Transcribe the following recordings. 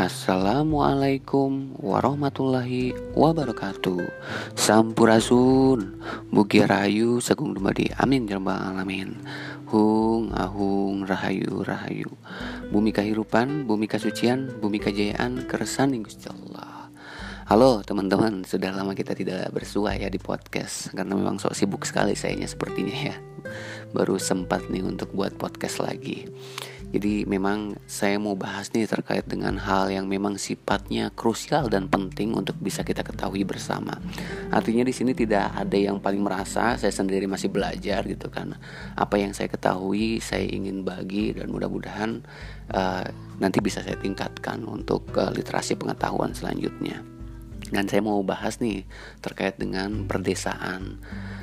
Assalamualaikum warahmatullahi wabarakatuh. Sampurasun Bugi Rahayu Segung Dumadi. Amin Jambal Alamin. Hung Ahung Rahayu Rahayu. Bumi Kahirupan Bumi Kasucian Bumi Kajayaan Keresan Gusti Allah. Halo teman-teman. Sudah lama kita tidak bersua ya di podcast. Karena memang sok sibuk sekali sayanya sepertinya ya. Baru sempat nih untuk buat podcast lagi jadi memang saya mau bahas nih terkait dengan hal yang memang sifatnya krusial dan penting untuk bisa kita ketahui bersama. Artinya di sini tidak ada yang paling merasa saya sendiri masih belajar gitu kan. Apa yang saya ketahui saya ingin bagi dan mudah-mudahan uh, nanti bisa saya tingkatkan untuk uh, literasi pengetahuan selanjutnya. Dan saya mau bahas nih terkait dengan perdesaan.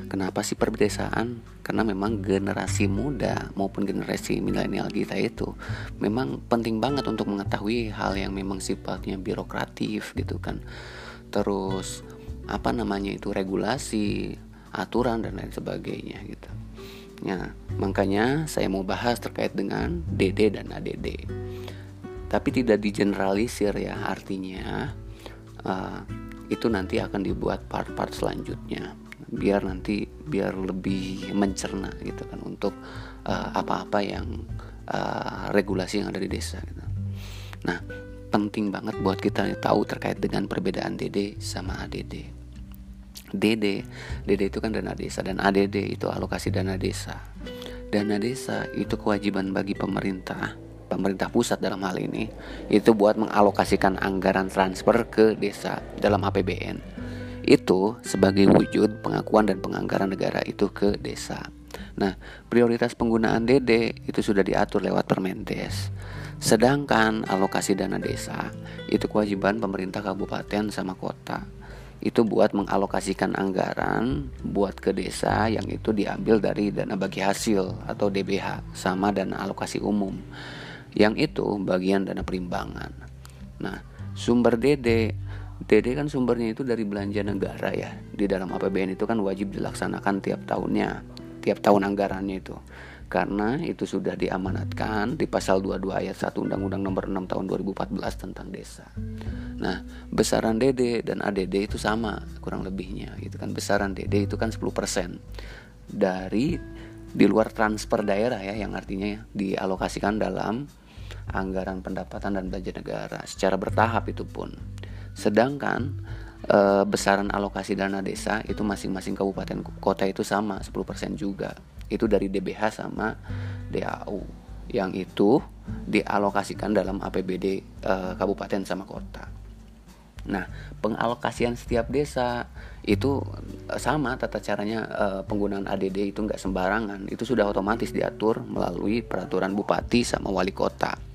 Kenapa sih perdesaan? Karena memang generasi muda maupun generasi milenial kita itu memang penting banget untuk mengetahui hal yang memang sifatnya birokratif gitu kan. Terus apa namanya itu regulasi, aturan dan lain sebagainya gitu. Ya, makanya saya mau bahas terkait dengan DD dan ADD. Tapi tidak digeneralisir ya, artinya uh, itu nanti akan dibuat part-part selanjutnya biar nanti biar lebih mencerna gitu kan untuk uh, apa-apa yang uh, regulasi yang ada di desa gitu. Nah, penting banget buat kita tahu terkait dengan perbedaan DD sama ADD. DD, DD itu kan dana desa dan ADD itu alokasi dana desa. Dana desa itu kewajiban bagi pemerintah, pemerintah pusat dalam hal ini, itu buat mengalokasikan anggaran transfer ke desa dalam APBN itu sebagai wujud pengakuan dan penganggaran negara itu ke desa. Nah, prioritas penggunaan DD itu sudah diatur lewat Permendes. Sedangkan alokasi dana desa itu kewajiban pemerintah kabupaten sama kota. Itu buat mengalokasikan anggaran buat ke desa yang itu diambil dari dana bagi hasil atau DBH sama dana alokasi umum. Yang itu bagian dana perimbangan. Nah, sumber DD DD kan sumbernya itu dari belanja negara ya. Di dalam APBN itu kan wajib dilaksanakan tiap tahunnya, tiap tahun anggarannya itu. Karena itu sudah diamanatkan di pasal 22 ayat 1 Undang-Undang Nomor 6 Tahun 2014 tentang desa. Nah, besaran DD dan ADD itu sama kurang lebihnya gitu kan. Besaran DD itu kan 10% dari di luar transfer daerah ya yang artinya dialokasikan dalam anggaran pendapatan dan belanja negara secara bertahap itu pun. Sedangkan e, besaran alokasi dana desa itu masing-masing kabupaten kota itu sama 10% juga. Itu dari DBH sama DAU yang itu dialokasikan dalam APBD e, kabupaten sama kota. Nah, pengalokasian setiap desa itu e, sama tata caranya e, penggunaan ADD itu nggak sembarangan. Itu sudah otomatis diatur melalui peraturan bupati sama wali kota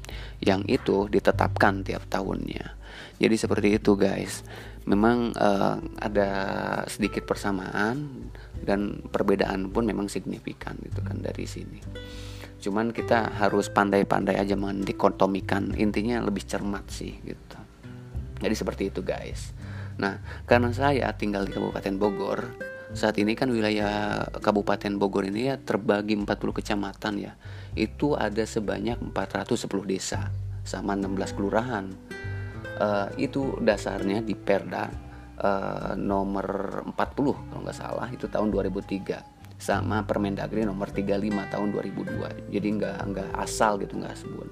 yang itu ditetapkan tiap tahunnya. Jadi seperti itu guys. Memang uh, ada sedikit persamaan dan perbedaan pun memang signifikan gitu kan dari sini. Cuman kita harus pandai-pandai aja mendikotomikan intinya lebih cermat sih gitu. Jadi seperti itu guys. Nah, karena saya tinggal di Kabupaten Bogor, saat ini kan wilayah Kabupaten Bogor ini ya terbagi 40 kecamatan ya. Itu ada sebanyak 410 desa sama 16 kelurahan. Uh, itu dasarnya di Perda uh, nomor 40 kalau nggak salah itu tahun 2003 sama Permendagri nomor 35 tahun 2002 jadi nggak nggak asal gitu nggak sebut.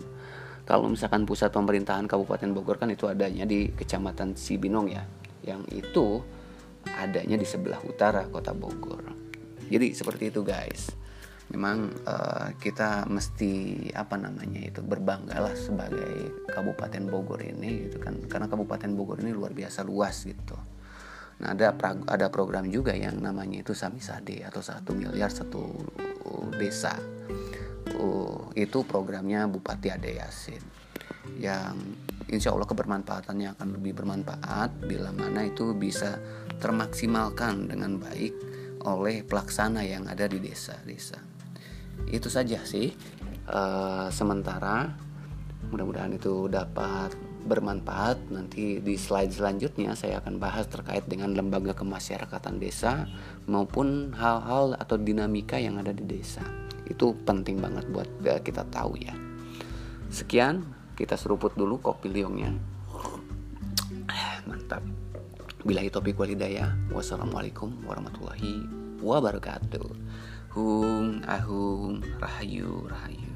Kalau misalkan pusat pemerintahan Kabupaten Bogor kan itu adanya di Kecamatan Sibinong ya yang itu adanya di sebelah utara kota Bogor jadi seperti itu guys memang uh, kita mesti apa namanya itu berbanggalah sebagai Kabupaten Bogor ini gitu kan karena Kabupaten Bogor ini luar biasa luas gitu. Nah ada ada program juga yang namanya itu Samisade atau satu miliar satu desa. Uh, itu programnya Bupati Ade Yasin yang insya Allah kebermanfaatannya akan lebih bermanfaat bila mana itu bisa termaksimalkan dengan baik oleh pelaksana yang ada di desa-desa. Itu saja sih uh, sementara. Mudah-mudahan itu dapat bermanfaat. Nanti di slide selanjutnya saya akan bahas terkait dengan lembaga kemasyarakatan desa maupun hal-hal atau dinamika yang ada di desa. Itu penting banget buat kita tahu ya. Sekian kita seruput dulu kopi liongnya tetap bila topik walidaya wassalamualaikum warahmatullahi wabarakatuh. Hung ahung rahayu rahayu